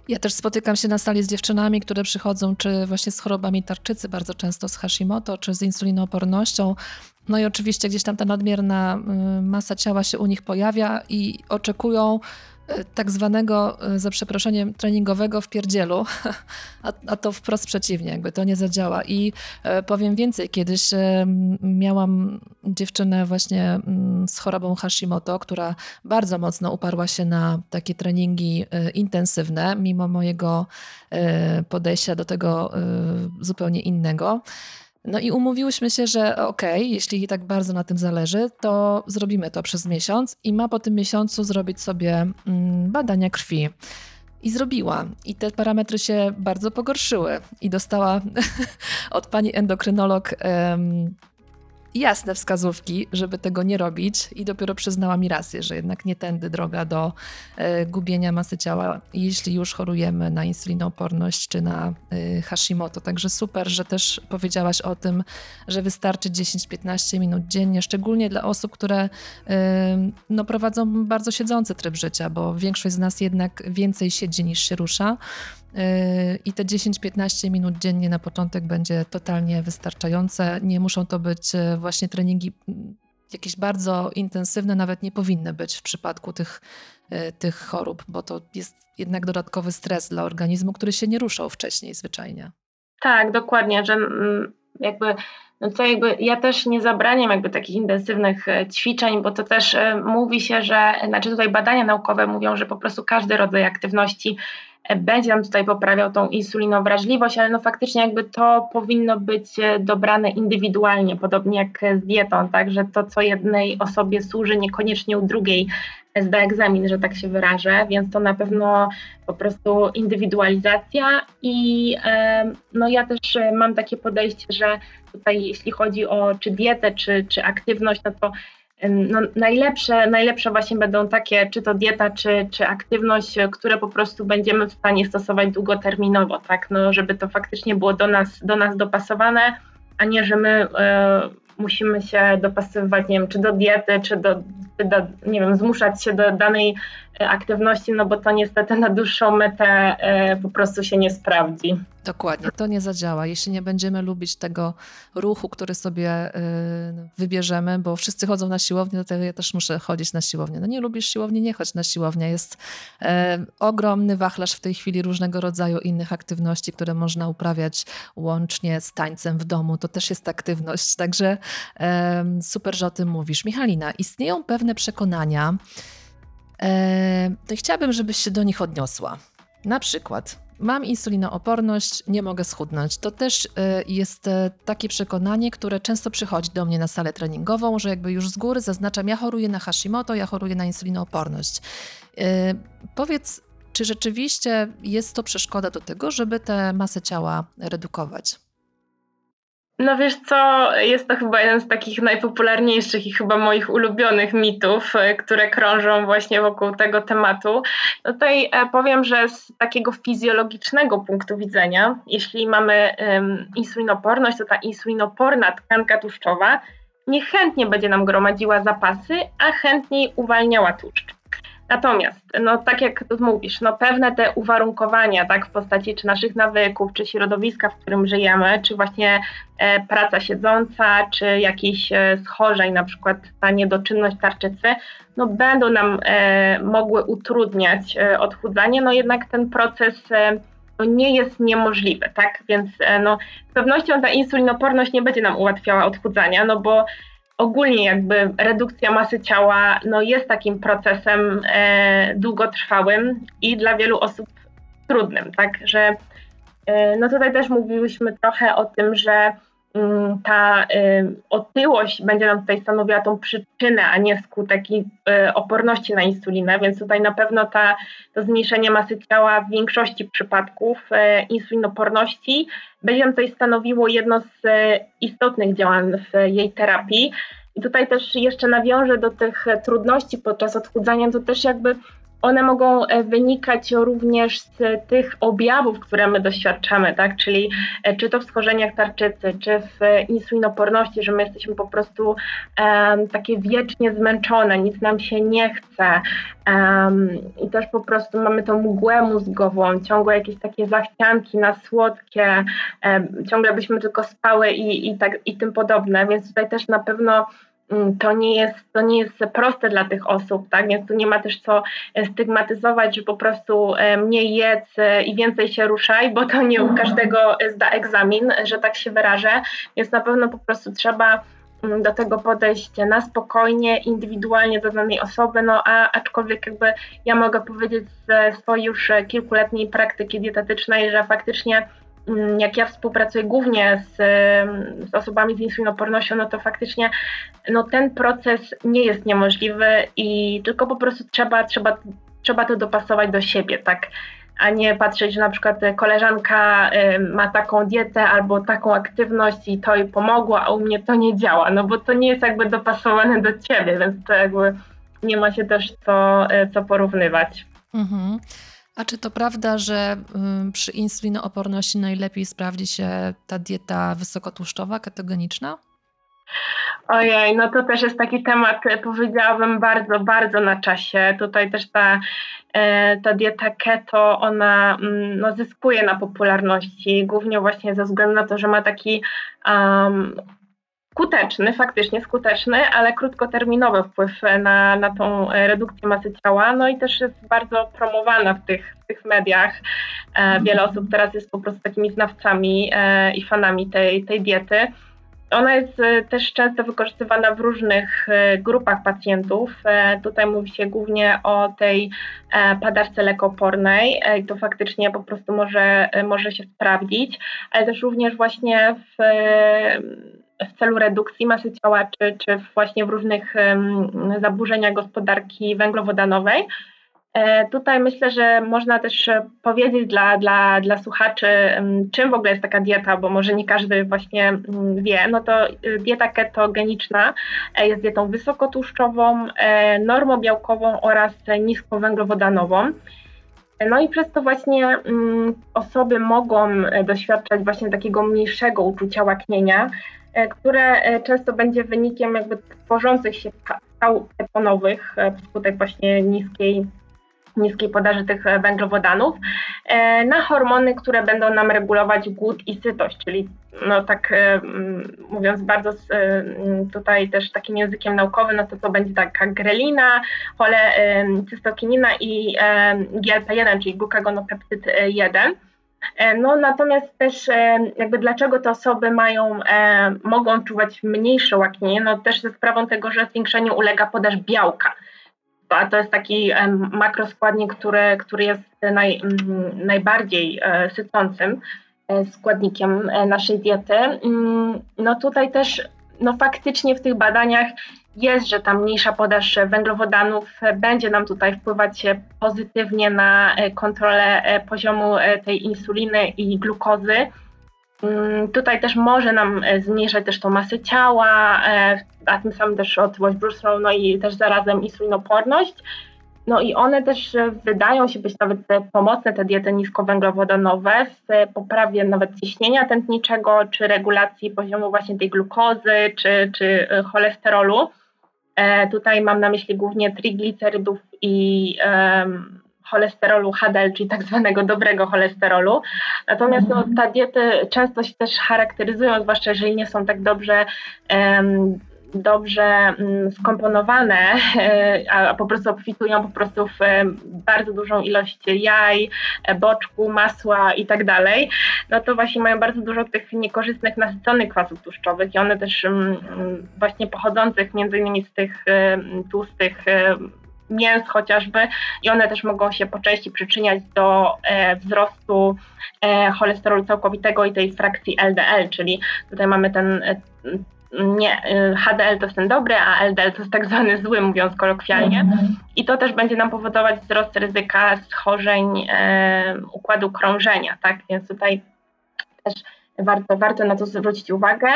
Ja też spotykam się na sali z dziewczynami, które przychodzą czy właśnie z chorobami tarczycy, bardzo często z Hashimoto, czy z insulinoopornością. No i oczywiście gdzieś tam ta nadmierna masa ciała się u nich pojawia i oczekują tak zwanego, e, za przeproszeniem, treningowego w pierdzielu, a, a, to wprost przeciwnie, jakby to nie zadziała. I e, powiem więcej, kiedyś miałam dziewczynę właśnie z chorobą Hashimoto, która bardzo mocno uparła się na takie treningi intensywne, mimo mojego podejścia do tego zupełnie innego. No i umówiłyśmy się, że okej, okay, jeśli jej tak bardzo na tym zależy, to zrobimy to przez miesiąc i ma po tym miesiącu zrobić sobie mm, badania krwi. I zrobiła. I te parametry się bardzo pogorszyły. I dostała od pani endokrynolog jasne wskazówki, żeby tego nie robić i dopiero przyznała mi rację, że jednak nie tędy droga do e, gubienia masy ciała, jeśli już chorujemy na insulinooporność czy na e, Hashimoto. Także super, że też powiedziałaś o tym, że wystarczy 10-15 minut dziennie, szczególnie dla osób, które e, no, prowadzą bardzo siedzący tryb życia, bo większość z nas jednak więcej siedzi niż się rusza. I te 10-15 minut dziennie na początek będzie totalnie wystarczające. Nie muszą to być e, właśnie treningi mm, jakieś bardzo intensywne, nawet nie powinny być w przypadku tych, e, tych chorób, bo to jest jednak dodatkowy stres dla organizmu, który się nie ruszał wcześniej zwyczajnie. Tak, dokładnie, że mm, jakby no co jakby ja też nie zabraniam jakby takich intensywnych e, ćwiczeń, bo to też mówi się, że znaczy tutaj badania naukowe mówią, że po prostu każdy rodzaj aktywności będzie nam tutaj poprawiał tą insulinowrażliwość, ale no faktycznie jakby to powinno być e, dobrane indywidualnie, podobnie jak z dietą, tak, że to co jednej osobie służy, niekoniecznie u drugiej zda egzamin, że tak się wyrażę, więc to na pewno po prostu indywidualizacja i no ja też mam takie podejście, że tutaj jeśli chodzi o czy dietę, czy, czy aktywność, no to no, najlepsze, najlepsze właśnie będą takie, czy to dieta, czy, czy aktywność, które po prostu będziemy w stanie stosować długoterminowo, tak, no, żeby to faktycznie było do nas, do nas dopasowane, a nie, że my e, musimy się dopasowywać, nie wiem, czy do diety, czy do, nie wiem, zmuszać się do danej e, aktywności, no bo to niestety na dłuższą metę e, po prostu się nie sprawdzi. Dokładnie, to nie zadziała. Jeśli nie będziemy lubić tego ruchu, który sobie y, wybierzemy, bo wszyscy chodzą na siłownię, to ja też muszę chodzić na siłownię. No nie lubisz siłowni, nie chodź na siłownię. Jest ogromny wachlarz w tej chwili różnego rodzaju innych aktywności, które można uprawiać łącznie z tańcem w domu. To też jest aktywność, także super, że o tym mówisz. Michalina, istnieją pewne przekonania, to chciałabym, żebyś się do nich odniosła. Na przykład mam insulinooporność, nie mogę schudnąć. To też y, jest y, takie przekonanie, które często przychodzi do mnie na salę treningową, że jakby już z góry zaznaczam, ja choruję na Hashimoto, ja choruję na insulinooporność. Powiedz, czy rzeczywiście jest to przeszkoda do tego, żeby tę masę ciała redukować? No wiesz co, jest to chyba jeden z takich najpopularniejszych i chyba moich ulubionych mitów, e, które krążą właśnie wokół tego tematu. Tutaj e, powiem, że z takiego fizjologicznego punktu widzenia, jeśli mamy um, insulinoporność, to ta insulinoporna tkanka tłuszczowa niechętnie będzie nam gromadziła zapasy, a chętniej uwalniała tłuszcz. Natomiast, no tak jak mówisz, no pewne te uwarunkowania, tak, w postaci czy naszych nawyków, czy środowiska, w którym żyjemy, czy właśnie e, praca siedząca, czy jakichś e, schorzeń, na przykład ta niedoczynność tarczycy, no będą nam e, mogły utrudniać e, odchudzanie, no jednak ten proces e, no nie jest niemożliwy, tak, więc e, no z pewnością ta insulinoporność nie będzie nam ułatwiała odchudzania, no bo ogólnie jakby redukcja masy ciała no, jest takim procesem e, długotrwałym i dla wielu osób trudnym, tak, że e, no tutaj też mówiłyśmy trochę o tym, że ta y, otyłość będzie nam tutaj stanowiła tą przyczynę, a nie skutek y, oporności na insulinę, więc tutaj na pewno ta, to zmniejszenie masy ciała w większości przypadków y, insulinoporności będzie nam tutaj stanowiło jedno z istotnych działań w jej terapii. I tutaj też jeszcze nawiążę do tych trudności podczas odchudzania, to też jakby one mogą e, wynikać również z tych objawów, które my doświadczamy, tak? Czyli e, czy to w schorzeniach tarczycy, czy w insulinoporności, że my jesteśmy po prostu um, takie wiecznie zmęczone, nic nam się nie chce um, i też po prostu mamy tą mgłę mózgową, ciągłe jakieś takie zachcianki na słodkie, um, ciągle byśmy tylko spały i, i, tak, i tym podobne, więc tutaj też na pewno to nie, jest, to nie jest proste dla tych osób, tak? Więc tu nie ma też co stygmatyzować, że po prostu mniej jedz i więcej się ruszaj, bo to nie u każdego zda egzamin, że tak się wyrażę. Więc na pewno po prostu trzeba Mm, do tego podejść na spokojnie, indywidualnie do danej osoby, no a aczkolwiek jakby ja mogę powiedzieć ze swojej już kilkuletniej praktyki dietetycznej, że faktycznie mm, jak ja współpracuję głównie z, z, osobami z insulinopornością, no to faktycznie no ten proces nie jest niemożliwy i tylko po prostu trzeba, trzeba, trzeba to dopasować do siebie, tak a nie patrzeć, że na przykład koleżanka ma taką dietę albo taką aktywność i to jej pomogło, a u mnie to nie działa, no bo to nie jest jakby dopasowane do ciebie, więc to jakby nie ma się też co, e, co porównywać. Mhm. A czy to prawda, że przy insulinooporności najlepiej sprawdzi się ta dieta wysokotłuszczowa, ketogeniczna? Ojej, no to też jest taki temat, e, powiedziałabym, bardzo, bardzo na czasie. Tutaj też ta, e, ta dieta keto, ona mm, no, zyskuje na popularności, głównie właśnie ze względu na to, że ma taki um, skuteczny, faktycznie skuteczny, ale krótkoterminowy wpływ na, na tą redukcję masy ciała, no i też jest bardzo promowana w tych, w tych mediach. E, wiele osób teraz jest po prostu takimi znawcami i fanami tej, tej diety. Ona jest e, też często wykorzystywana w różnych e, grupach pacjentów. E, tutaj mówi się głównie o tej padarce lekopornej i to faktycznie po prostu może, może się sprawdzić, ale też również właśnie w, w celu redukcji masy ciała, czy, czy właśnie w różnych zaburzeniach gospodarki węglowodanowej. E, tutaj myślę, że można też e, powiedzieć dla, dla, dla słuchaczy, czym w ogóle jest taka dieta, bo może nie każdy właśnie wie. No to e, dieta ketogeniczna jest dietą wysokotłuszczową, normobiałkową oraz niskowęglowodanową. No i przez to właśnie osoby mogą doświadczać właśnie takiego mniejszego uczucia łaknienia, które często będzie wynikiem jakby tworzących się skał ketonowych wskutek właśnie niskiej niskiej podaży tych e, węglowodanów, e, na hormony, które będą nam regulować głód i sytość, czyli no tak e, mówiąc bardzo tutaj też takim językiem naukowym, no to to będzie taka grelina, cholecystokinina i GLP-1, czyli glukagonopeptyd 1. No natomiast też jakby dlaczego te osoby mają, mogą czuwać mniejsze łaknienie, no też ze sprawą tego, że zwiększeniu ulega podaż białka a to jest taki makroskładnik, który, który jest naj, najbardziej e, sycącym e, składnikiem e, naszej diety. Mm, no tutaj też no faktycznie w tych badaniach jest, że ta mniejsza podaż węglowodanów będzie nam tutaj wpływać pozytywnie na kontrolę poziomu tej insuliny i glukozy. Mm, tutaj też może nam e, zmniejszać też tą masę ciała, e, a tym samym też otyłość brzuszną, no i też zarazem insulinoporność. No i one też e, wydają się być nawet pomocne, te diety niskowęglowodanowe, w poprawie nawet ciśnienia tętniczego, czy regulacji poziomu właśnie tej glukozy, czy, czy cholesterolu. Tutaj mam na myśli głównie triglicerydów i cholesterolu HDL, czyli tak zwanego dobrego cholesterolu. Natomiast no, ta diety często się też charakteryzują, zwłaszcza jeżeli nie są tak dobrze um, dobrze mm, skomponowane, e, a po prostu obfitują po prostu w bardzo dużą ilość jaj, e, boczku, masła i tak dalej, no to właśnie mają bardzo dużo tych niekorzystnych, nasyconych kwasów tłuszczowych i one też mm, właśnie pochodzących między innymi z tych tłustych mięs chociażby i one też mogą się po części przyczyniać do e, wzrostu e, cholesterolu całkowitego i tej frakcji LDL, czyli tutaj mamy ten e, nie, e, HDL to jest ten dobry, a LDL to jest tak zwany zły, mówiąc kolokwialnie. Mhm. I to też będzie nam powodować wzrost ryzyka schorzeń e, układu krążenia, tak? Więc tutaj też warto, warto na to zwrócić uwagę.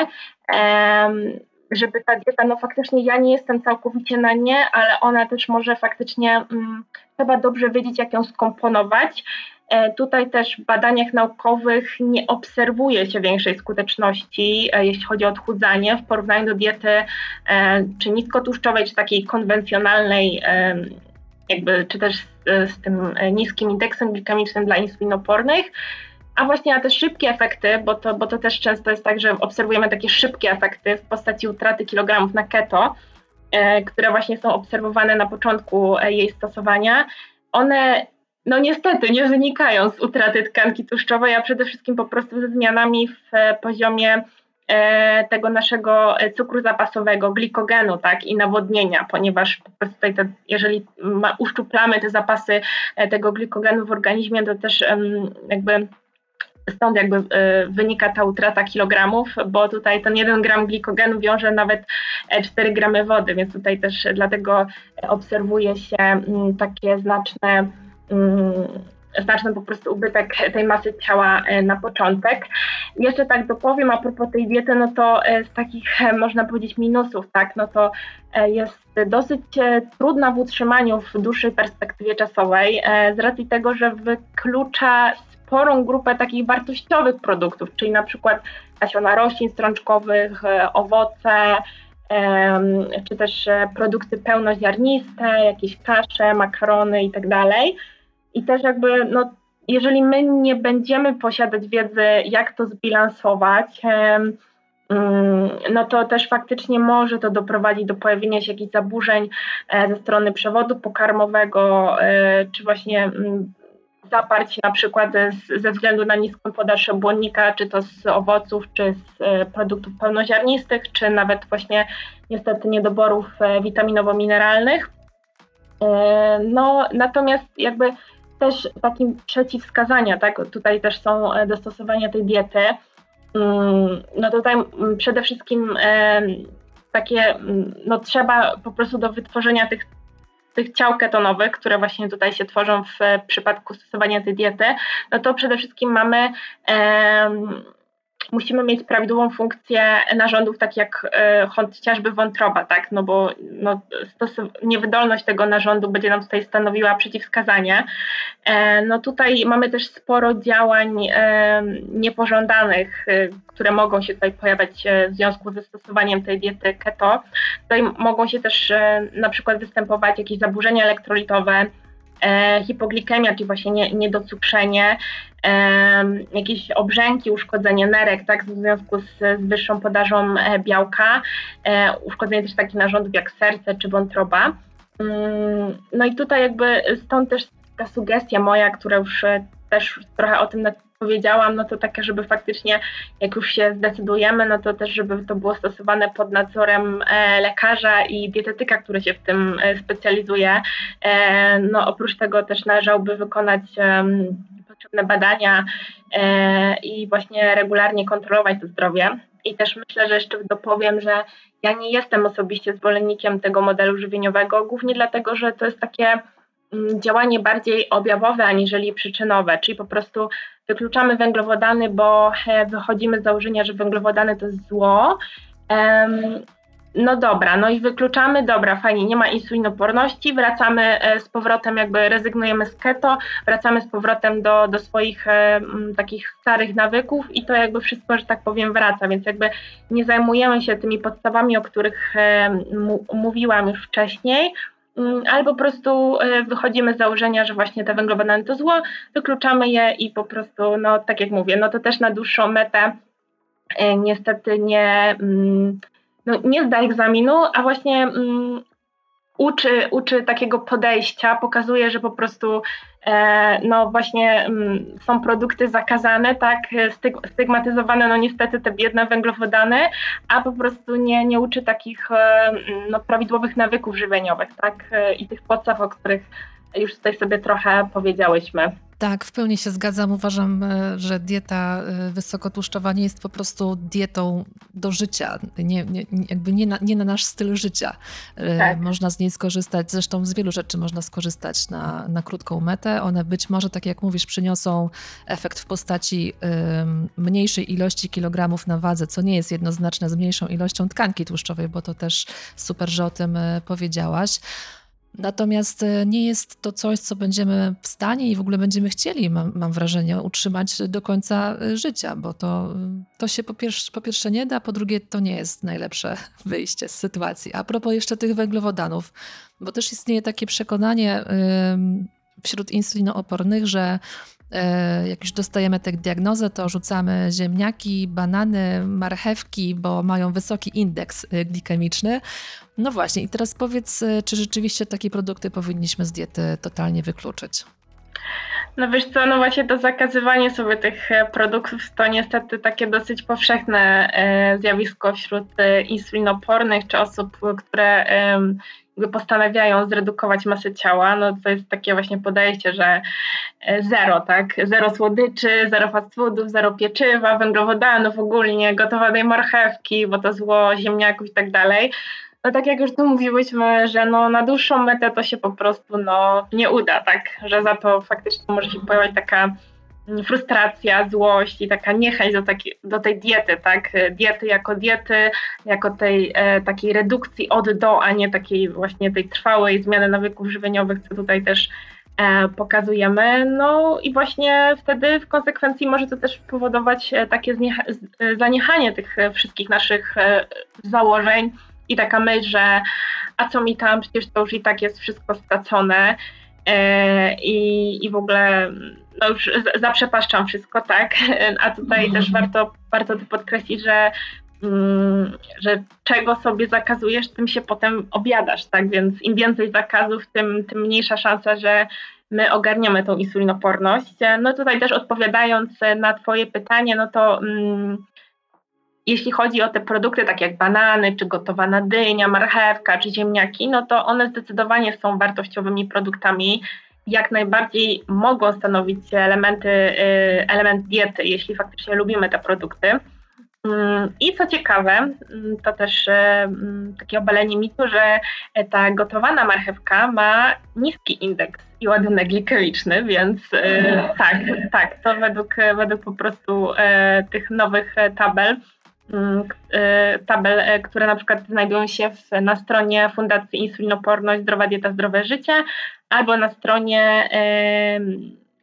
E, żeby ta dieta, no faktycznie ja nie jestem całkowicie na nie, ale ona też może faktycznie, mm, trzeba dobrze wiedzieć, jak ją skomponować. E, tutaj też w badaniach naukowych nie obserwuje się większej skuteczności, e, jeśli chodzi o odchudzanie, w porównaniu do diety e, czy niskotłuszczowej, czy takiej konwencjonalnej, jakby, czy też z, z tym niskim indeksem glikemicznym dla insulinopornych. a właśnie na te szybkie efekty, bo to, bo to też często jest tak, że obserwujemy takie szybkie efekty w postaci utraty kilogramów na keto, które właśnie są obserwowane na początku jej stosowania, one no niestety nie wynikają z utraty tkanki tłuszczowej, a przede wszystkim po prostu ze zmianami w poziomie E, tego naszego e, cukru zapasowego, glikogenu, tak, i nawodnienia, ponieważ po prostu tutaj jeżeli ma, uszczuplamy te zapasy e, tego glikogenu w organizmie, to też jakby stąd jakby wynika ta utrata kilogramów, bo tutaj ten jeden gram glikogenu wiąże nawet 4 gramy wody, więc tutaj też dlatego obserwuje się takie znaczne znaczny po prostu ubytek tej masy ciała e, na początek. Jeszcze tak dopowiem a propos tej diety, no to e, z takich e, można powiedzieć minusów, tak, no to jest dosyć trudna w utrzymaniu w dłuższej perspektywie czasowej z racji tego, że wyklucza sporą grupę takich wartościowych produktów, czyli na przykład nasiona roślin strączkowych, owoce, czy też produkty pełnoziarniste, jakieś kasze, makarony i tak. I też jakby, no, jeżeli my nie będziemy posiadać wiedzy, jak to zbilansować, mm, no to też faktycznie może to doprowadzić do pojawienia się jakichś zaburzeń e, ze strony przewodu pokarmowego, e, czy właśnie mm, zaparć na przykład ze względu na niską podaż błonnika, czy to z owoców, czy z e, produktów pełnoziarnistych, czy nawet właśnie niestety niedoborów witaminowo-mineralnych. No, natomiast jakby też takim przeciwwskazania, tak? Tutaj też są e, dostosowania tej diety. Mm, no tutaj mm, przede wszystkim e, takie, mm, no trzeba po prostu do wytworzenia tych, tych ciał ketonowych, które właśnie tutaj się tworzą w przypadku stosowania tej diety, no to przede wszystkim mamy musimy mieć prawidłową funkcję narządów, tak jak e, chociażby wątroba, tak? No bo no, niewydolność tego narządu będzie nam tutaj stanowiła przeciwwskazanie. E, no tutaj mamy też sporo działań e, niepożądanych, które mogą się tutaj pojawiać w związku ze stosowaniem tej diety keto. Tutaj mogą się też na przykład występować jakieś zaburzenia elektrolitowe, e, hipoglikemia, czyli właśnie nie, niedocukrzenie, e, jakieś obrzęki, uszkodzenie nerek, tak, w związku z, z wyższą podażą e, białka, e, uszkodzenie też takich narządów jak serce czy wątroba. Mm, no i tutaj jakby stąd też ta sugestia moja, która już e, też trochę o tym powiedziałam, no to takie, żeby faktycznie jak już się zdecydujemy, no to też, żeby to było stosowane pod nadzorem e, lekarza i dietetyka, który się w tym e, specjalizuje. E, no oprócz tego też należałoby wykonać potrzebne badania i właśnie regularnie kontrolować to zdrowie. I też myślę, że jeszcze dopowiem, że ja nie jestem osobiście zwolennikiem tego modelu żywieniowego, głównie dlatego, że to jest takie działanie bardziej objawowe aniżeli przyczynowe, czyli po prostu wykluczamy węglowodany, bo wychodzimy z założenia, że węglowodany to zło. No dobra, no i wykluczamy, dobra, fajnie, nie ma insulinoporności, wracamy e, z powrotem, jakby rezygnujemy z keto, wracamy z powrotem do, do swoich e, takich starych nawyków i to jakby wszystko, że tak powiem, wraca, więc jakby nie zajmujemy się tymi podstawami, o których e, mówiłam już wcześniej, Mm, ale po prostu e, wychodzimy z założenia, że właśnie te węglowodany to zło, wykluczamy je i po prostu, no tak jak mówię, no to też na dłuższą metę e, niestety nie, mm, no, nie zda egzaminu, a właśnie mm, uczy, uczy takiego podejścia, pokazuje, że po prostu no właśnie mm, są produkty zakazane, tak, stygmatyzowane, no niestety te biedne węglowodany, a po prostu nie, nie uczy takich e, no, prawidłowych nawyków żywieniowych, tak, e, i tych podstaw, o których już tutaj sobie trochę powiedziałyśmy. Tak, w pełni się zgadzam. Uważam, e, że dieta e, wysokotłuszczowa nie jest po prostu dietą do życia, nie, nie, jakby nie na, nie na nasz styl życia. E, tak. Można z niej skorzystać, zresztą z wielu rzeczy można skorzystać na, na krótką metę. One być może, tak jak mówisz, przyniosą efekt w postaci mniejszej ilości kilogramów na wadze, co nie jest jednoznaczne z mniejszą ilością tkanki tłuszczowej, bo to też super, że o tym powiedziałaś. Natomiast e, nie jest to coś, co będziemy w stanie i w ogóle będziemy chcieli, mam, mam wrażenie, utrzymać do końca e, życia, bo to, to się po pierwsze, po pierwsze nie da, po drugie to nie jest najlepsze wyjście z sytuacji. A propos jeszcze tych węglowodanów, bo też istnieje takie przekonanie wśród insulinoopornych, że e, jak już dostajemy tę diagnozę, to rzucamy ziemniaki, banany, marchewki, bo mają wysoki indeks e, glikemiczny. No właśnie, i teraz powiedz, czy rzeczywiście takie produkty powinniśmy z diety totalnie wykluczyć? No wiesz co, no właśnie to zakazywanie sobie tych e, produktów to niestety takie dosyć powszechne e, zjawisko wśród e, insulinopornych czy osób, które postanawiają zredukować masę ciała. No to jest takie właśnie podejście, że zero, tak? Zero słodyczy, zero fast foodów, zero pieczywa, węglowodanów ogólnie, gotowanej marchewki, bo to zło, ziemniaków i tak dalej. No tak jak już tu mówiłyśmy, że no na dłuższą metę to się po prostu no, nie uda, tak? Że za to faktycznie może się pojawiać taka frustracja, złość i taka niechęć do, taki, do tej diety, tak? Diety jako diety, jako tej e, takiej redukcji od do, a nie takiej właśnie tej trwałej zmiany nawyków żywieniowych, co tutaj też e, pokazujemy. No i właśnie wtedy w konsekwencji może to też powodować e, takie e, zaniechanie tych e, wszystkich naszych założeń, i taka myśl, że a co mi tam, przecież to już i tak jest wszystko stracone e, i, i w ogóle no już zaprzepaszczam wszystko, tak? A tutaj też mhm. warto, warto podkreślić, że mm, że czego sobie zakazujesz, tym się potem objadasz, tak? Więc im więcej zakazów, tym, tym mniejsza szansa, że my ogarniemy tą insulinoporność. No tutaj też odpowiadając na Twoje pytanie, no to mm, jeśli chodzi o te produkty, takie jak banany, czy gotowana dynia, marchewka, czy ziemniaki, no to one zdecydowanie są wartościowymi produktami. Jak najbardziej mogą stanowić elementy, y, element diety, jeśli faktycznie lubimy te produkty. Mm, I co ciekawe, mm, to też y, mm, takie obalenie mitu, że ta gotowana marchewka ma niski indeks i ładunek glikemiczny, więc y, tak, tak, to według, według po prostu tych nowych tabel tabel, e, które na przykład znajdują się w, na stronie Fundacji Insulinoporność Zdrowa Dieta Zdrowe Życie albo na stronie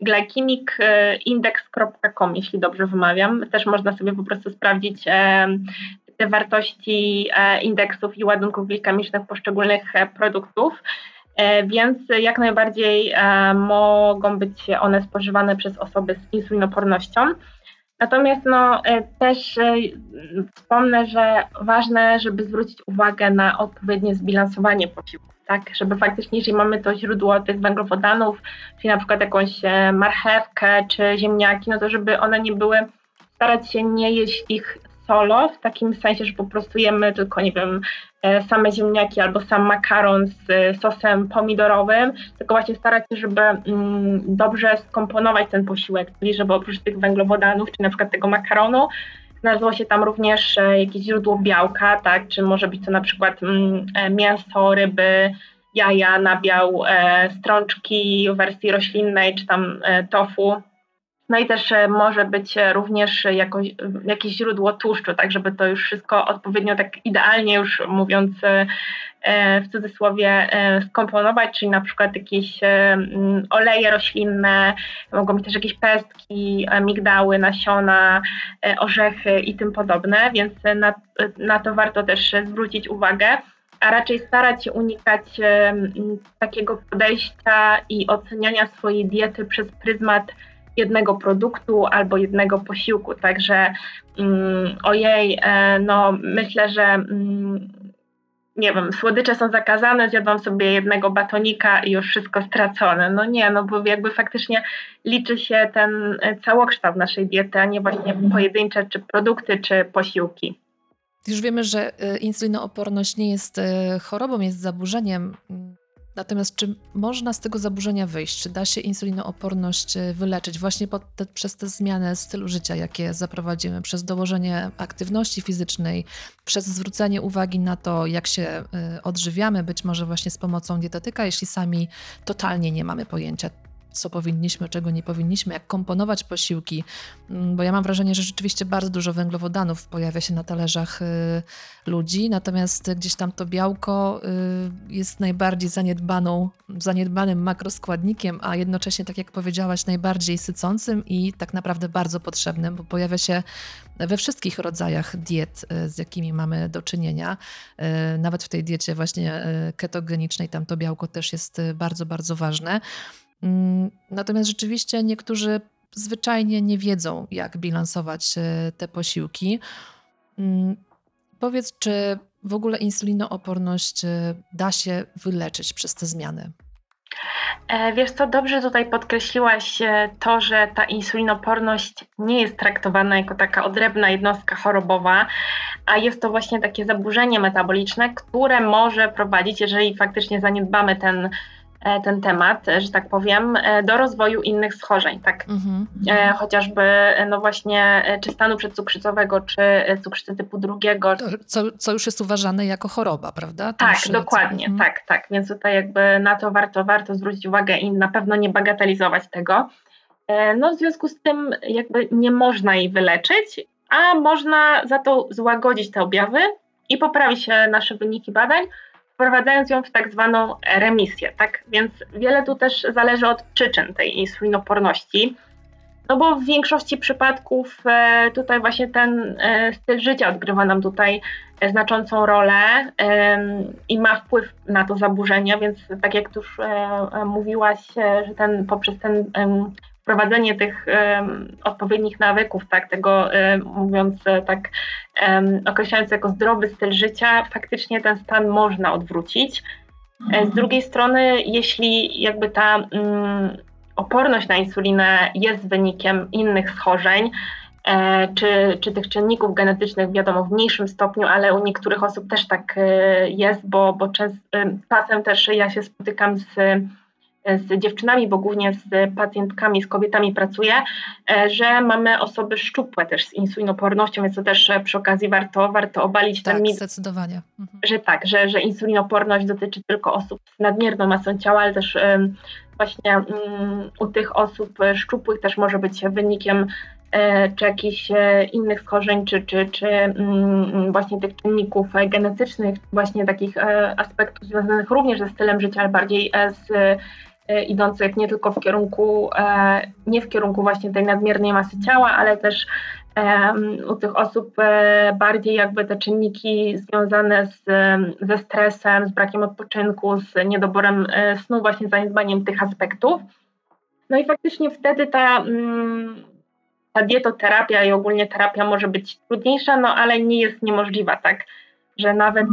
glycemicindex.com, jeśli dobrze wymawiam. Też można sobie po prostu sprawdzić te wartości e, indeksów i ładunków glikemicznych poszczególnych e, produktów. Więc jak najbardziej mogą być one spożywane przez osoby z insulinopornością. Natomiast no, e, też e, wspomnę, że ważne, żeby zwrócić uwagę na odpowiednie zbilansowanie posiłków, tak? Żeby faktycznie, jeżeli mamy to źródło tych węglowodanów, czyli na przykład jakąś e, marchewkę czy ziemniaki, no to żeby one nie były, starać się nie jeść ich solo, w takim sensie, że po prostu jemy tylko, nie wiem, e, same ziemniaki albo sam makaron z e, sosem pomidorowym, tylko właśnie starać się, żeby mm, dobrze skomponować ten posiłek, czyli żeby oprócz tych węglowodanów, czy na przykład tego makaronu, znalazło się tam również e, jakieś źródło białka, tak, czy może być to na przykład mm, mięso, ryby, jaja, nabiał, strączki w wersji roślinnej, czy tam tofu, no i też e, może być e, również jakoś, jakieś źródło tłuszczu, tak żeby to już wszystko odpowiednio tak idealnie już mówiąc e, w cudzysłowie skomponować, czyli na przykład jakieś oleje roślinne, mogą być też jakieś pestki, migdały, nasiona, orzechy i tym podobne, więc na, na to warto też zwrócić uwagę a raczej starać się unikać takiego podejścia i oceniania swojej diety przez pryzmat jednego produktu albo jednego posiłku. Także mm, ojej, e, no myślę, że mm, nie wiem, słodycze są zakazane, zjadłam sobie jednego batonika i już wszystko stracone. No nie, no bo jakby faktycznie liczy się ten e, całokształt naszej diety, a nie właśnie pojedyncze czy produkty, czy posiłki. Już wiemy, że e, insulinooporność nie jest chorobą, jest zaburzeniem Natomiast czy można z tego zaburzenia wyjść? Czy da się insulinooporność e, wyleczyć właśnie te, przez te zmiany stylu życia, jakie zaprowadzimy, przez dołożenie aktywności fizycznej, przez zwrócenie uwagi na to, jak się e, odżywiamy, być może właśnie z pomocą dietetyka, jeśli sami totalnie nie mamy pojęcia, co powinniśmy, czego nie powinniśmy, jak komponować posiłki, mm, bo ja mam wrażenie, że rzeczywiście bardzo dużo węglowodanów pojawia się na talerzach y, ludzi, natomiast gdzieś tam to białko y, jest najbardziej zaniedbaną, zaniedbanym makroskładnikiem, a jednocześnie, tak jak powiedziałaś, najbardziej sycącym i tak naprawdę bardzo potrzebnym, bo pojawia się we wszystkich rodzajach diet, y, z jakimi mamy do czynienia. Nawet w tej diecie właśnie ketogenicznej tam to białko też jest bardzo, bardzo ważne. Mm, natomiast rzeczywiście niektórzy zwyczajnie nie wiedzą, jak bilansować e, te posiłki. Mm, powiedz, czy w ogóle insulinooporność e, da się wyleczyć przez te zmiany? E, wiesz co, dobrze tutaj podkreśliłaś to, że ta insulinoporność nie jest traktowana jako taka odrębna jednostka chorobowa, a jest to właśnie takie zaburzenie metaboliczne, które może prowadzić, jeżeli faktycznie zaniedbamy ten ten temat, że tak powiem, e, do rozwoju innych schorzeń, tak? Mhm. E, chociażby, no właśnie, czy stanu przedcukrzycowego, czy cukrzycy typu drugiego. Co, co już jest uważane jako choroba, prawda? To tak, już... dokładnie, mhm. tak, tak. Więc tutaj jakby na to warto, warto zwrócić uwagę i na pewno nie bagatelizować tego. No w związku z tym jakby nie można jej wyleczyć, a można za to złagodzić te objawy i poprawić nasze wyniki badań, wprowadzając ją w tak zwaną remisję, tak? Więc wiele tu też zależy od przyczyn tej insulinoporności. No bo w większości przypadków e, tutaj właśnie ten e, styl życia odgrywa nam tutaj e, znaczącą rolę i ma wpływ na to zaburzenie, więc tak jak już mówiłaś, że ten poprzez ten wprowadzenie tych um, odpowiednich nawyków, tak, tego um, mówiąc e, tak, um, określając jako zdrowy styl życia, faktycznie ten stan można odwrócić. Mhm. Z drugiej strony, jeśli jakby ta um, oporność na insulinę jest wynikiem innych schorzeń, e, czy, czy tych czynników genetycznych, wiadomo, w mniejszym stopniu, ale u niektórych osób też tak e, jest, bo, bo czas, czasem też ja się spotykam z z dziewczynami, bo głównie z pacjentkami, z kobietami pracuję, e, że mamy osoby szczupłe też z insulinopornością, więc to też e, przy okazji warto, warto obalić tak, ten mit. zdecydowanie. Mhm. Że tak, że, że insulinoporność dotyczy tylko osób z nadmierną masą ciała, ale też właśnie um, u tych osób szczupłych też może być wynikiem e, czy jakichś innych schorzeń, czy, czy, czy mm, właśnie tych czynników genetycznych, właśnie takich aspektów związanych również ze stylem życia, ale bardziej z E, idących nie tylko w kierunku, e, nie w kierunku właśnie tej nadmiernej masy ciała, ale też u tych osób e, bardziej jakby te czynniki związane z, ze stresem, z brakiem odpoczynku, z niedoborem snu, właśnie zaniedbaniem tych aspektów. No i faktycznie wtedy ta, mm, ta dietoterapia i ogólnie terapia może być trudniejsza, no ale nie jest niemożliwa, tak? Że nawet,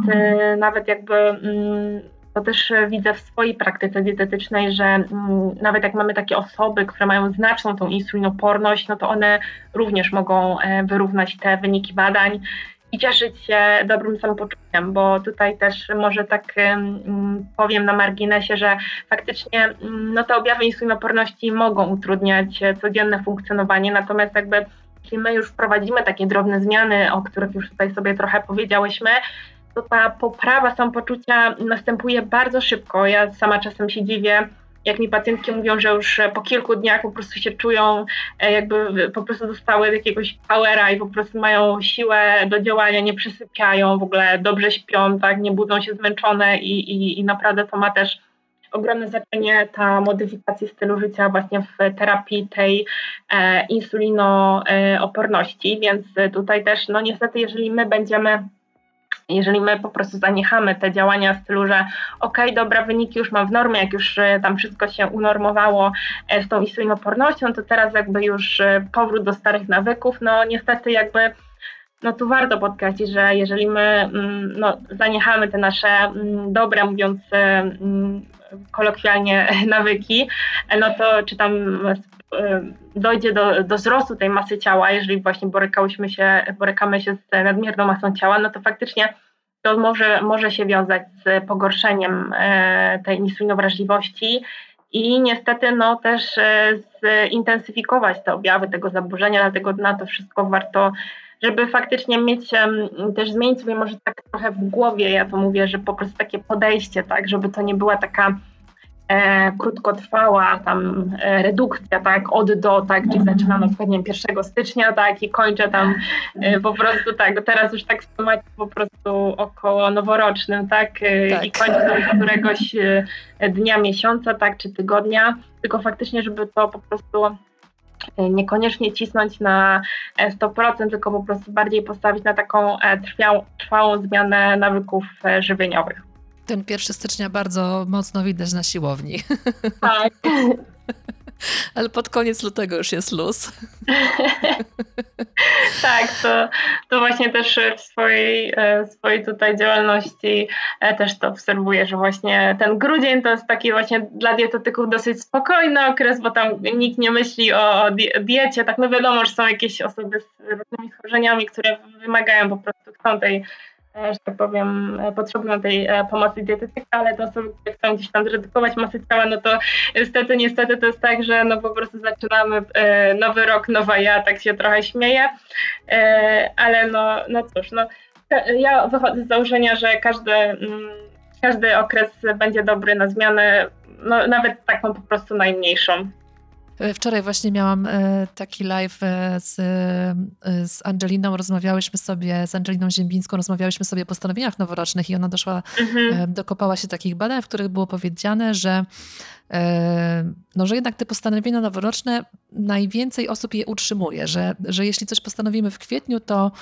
nawet jakby mm, to też e, widzę w swojej praktyce dietetycznej, że mm, nawet jak mamy takie osoby, które mają znaczną tą insulinoporność, no to one również mogą e, wyrównać te wyniki badań i cieszyć się dobrym samopoczuciem, bo tutaj też może tak mm, powiem na marginesie, że faktycznie mm, no te objawy insulinoporności mogą utrudniać e, codzienne funkcjonowanie, natomiast jakby jeśli my już wprowadzimy takie drobne zmiany, o których już tutaj sobie trochę powiedziałyśmy, to ta poprawa samopoczucia następuje bardzo szybko. Ja sama czasem się dziwię, jak mi pacjentki mówią, że już po kilku dniach po prostu się czują, e, jakby po prostu dostały jakiegoś powera i po prostu mają siłę do działania, nie przysypiają, w ogóle dobrze śpią, tak, nie budzą się zmęczone i, i, i naprawdę to ma też ogromne znaczenie ta modyfikacja stylu życia właśnie w terapii tej e, insulinooporności, więc tutaj też, no niestety, jeżeli my będziemy jeżeli my po prostu zaniechamy te działania w stylu, że okej, okay, dobra, wyniki już mam w normie, jak już e, tam wszystko się unormowało e, z tą insulinopornością, to teraz jakby już e, powrót do starych nawyków, no niestety jakby no tu warto podkreślić, że jeżeli my mm, no, zaniechamy te nasze mm, dobre, mówiąc mm, kolokwialnie, nawyki, no to czy tam dojdzie do, do wzrostu tej masy ciała, jeżeli właśnie borykałyśmy się, borykamy się z nadmierną masą ciała, no to faktycznie to może, może się wiązać z pogorszeniem e, tej insulinowrażliwości i niestety no, też e, zintensyfikować te objawy tego zaburzenia, dlatego na to wszystko warto, żeby faktycznie mieć, też zmienić sobie może tak trochę w głowie, ja to mówię, że po prostu takie podejście, tak, żeby to nie była taka e, krótkotrwała tam e, redukcja, tak, od do, tak, czyli zaczynam na przykład, nie wiem, 1 stycznia, tak, i kończę tam e, po prostu, tak, teraz już tak w temacie po prostu około noworocznym, tak, e, tak. i kończę tam któregoś e, dnia, miesiąca, tak, czy tygodnia, tylko faktycznie, żeby to po prostu niekoniecznie cisnąć na 100%, tylko po prostu bardziej postawić na taką trwałą, trwałą zmianę nawyków żywieniowych. Ten 1 stycznia bardzo mocno widać na siłowni. Tak. Ale pod koniec lutego już jest luz. tak, to, to właśnie też w swojej, e, swojej tutaj działalności e, też to obserwuję, że właśnie ten grudzień to jest taki właśnie dla dietetyków dosyć spokojny okres, bo tam nikt nie myśli o diecie. Tak no wiadomo, że są jakieś osoby z różnymi schorzeniami, które wymagają po prostu chcą tej że tak powiem, e, potrzebują tej e, pomocy dietetyka, ale te osoby, które chcą gdzieś tam zredukować masę ciała, no to niestety, niestety to jest tak, że no po prostu zaczynamy nowy rok, nowa ja, tak się trochę śmieję, ale no, no cóż, no ja wychodzę z założenia, że każdy, mm, każdy okres będzie dobry na zmianę, no nawet taką po prostu najmniejszą. E, wczoraj właśnie miałam e, taki live e, z, z Angeliną, rozmawiałyśmy sobie, z Angeliną Ziembińską, rozmawiałyśmy sobie o postanowieniach noworocznych i ona doszła, mhm. dokopała się takich badań, w których było powiedziane, że no, że jednak te postanowienia noworoczne najwięcej osób je utrzymuje, że, że jeśli coś postanowimy w kwietniu, to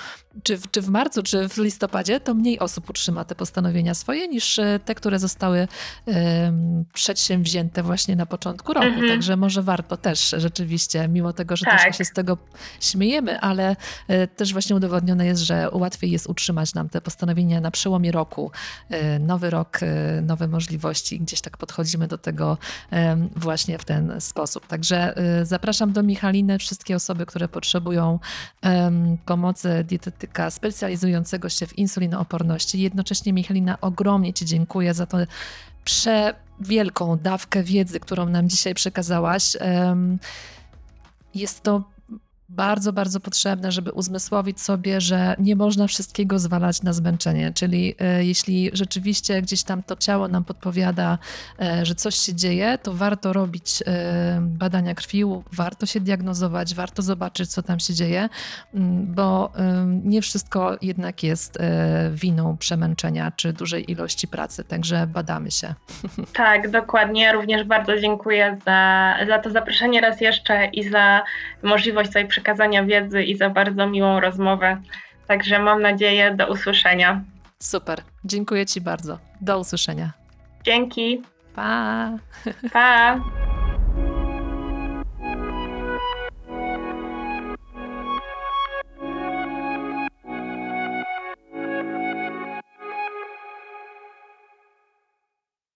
czy w, czy w marcu, czy w listopadzie, to mniej osób utrzyma te postanowienia swoje niż e, te, które zostały um, przedsięwzięte właśnie na początku roku. Mhm. Także może warto też rzeczywiście, mimo tego, że tak. też się z tego śmiejemy, ale e, też właśnie udowodnione jest, że łatwiej jest utrzymać nam te postanowienia na przełomie roku. E, nowy rok, nowe możliwości. Gdzieś tak podchodzimy do tego właśnie w ten sposób. Także y, zapraszam do Michaliny wszystkie osoby, które potrzebują pomocy dietetyka specjalizującego się w insulinooporności. Jednocześnie Michalina ogromnie Ci dziękuję za to przewielką dawkę wiedzy, którą nam dzisiaj przekazałaś. Jest to bardzo, bardzo potrzebne, żeby uzmysłowić sobie, że nie można wszystkiego zwalać na zmęczenie. Czyli e, jeśli rzeczywiście gdzieś tam to ciało nam podpowiada, e, że coś się dzieje, to warto robić e, badania krwi, warto się diagnozować, warto zobaczyć, co tam się dzieje, mm, bo nie wszystko jednak jest winą przemęczenia czy dużej ilości pracy. Także badamy się. Tak, dokładnie. Ja również bardzo dziękuję za, za to zaproszenie raz jeszcze i za możliwość tutaj przekazania wiedzy i za bardzo miłą rozmowę. Także mam nadzieję do usłyszenia. Super. Dziękuję Ci bardzo. Do usłyszenia. Dzięki. Pa. Pa.